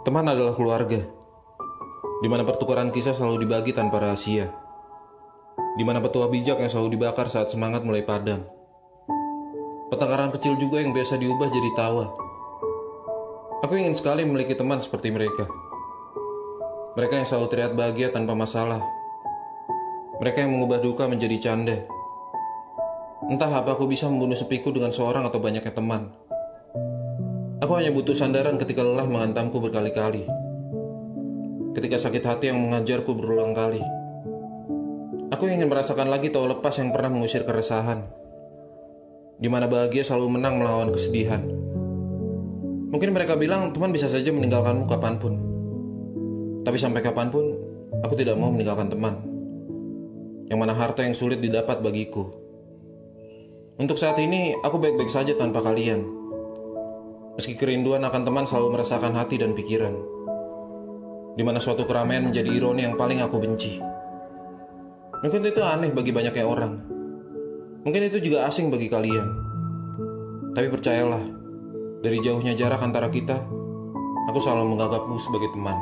Teman adalah keluarga, di mana pertukaran kisah selalu dibagi tanpa rahasia, di mana petua bijak yang selalu dibakar saat semangat mulai padam. Pertengkaran kecil juga yang biasa diubah jadi tawa. Aku ingin sekali memiliki teman seperti mereka. Mereka yang selalu terlihat bahagia tanpa masalah. Mereka yang mengubah duka menjadi canda. Entah apa aku bisa membunuh sepiku dengan seorang atau banyaknya teman. Aku hanya butuh sandaran ketika lelah menghantamku berkali-kali. Ketika sakit hati yang mengajarku berulang kali. Aku ingin merasakan lagi tahu lepas yang pernah mengusir keresahan. Di mana bahagia selalu menang melawan kesedihan. Mungkin mereka bilang teman bisa saja meninggalkanmu kapan pun. Tapi sampai kapan pun, aku tidak mau meninggalkan teman. Yang mana harta yang sulit didapat bagiku. Untuk saat ini, aku baik-baik saja tanpa kalian. Meski kerinduan akan teman selalu merasakan hati dan pikiran. Di mana suatu keramaian menjadi ironi yang paling aku benci. Mungkin itu aneh bagi banyaknya orang. Mungkin itu juga asing bagi kalian. Tapi percayalah, dari jauhnya jarak antara kita, aku selalu menganggapmu sebagai teman.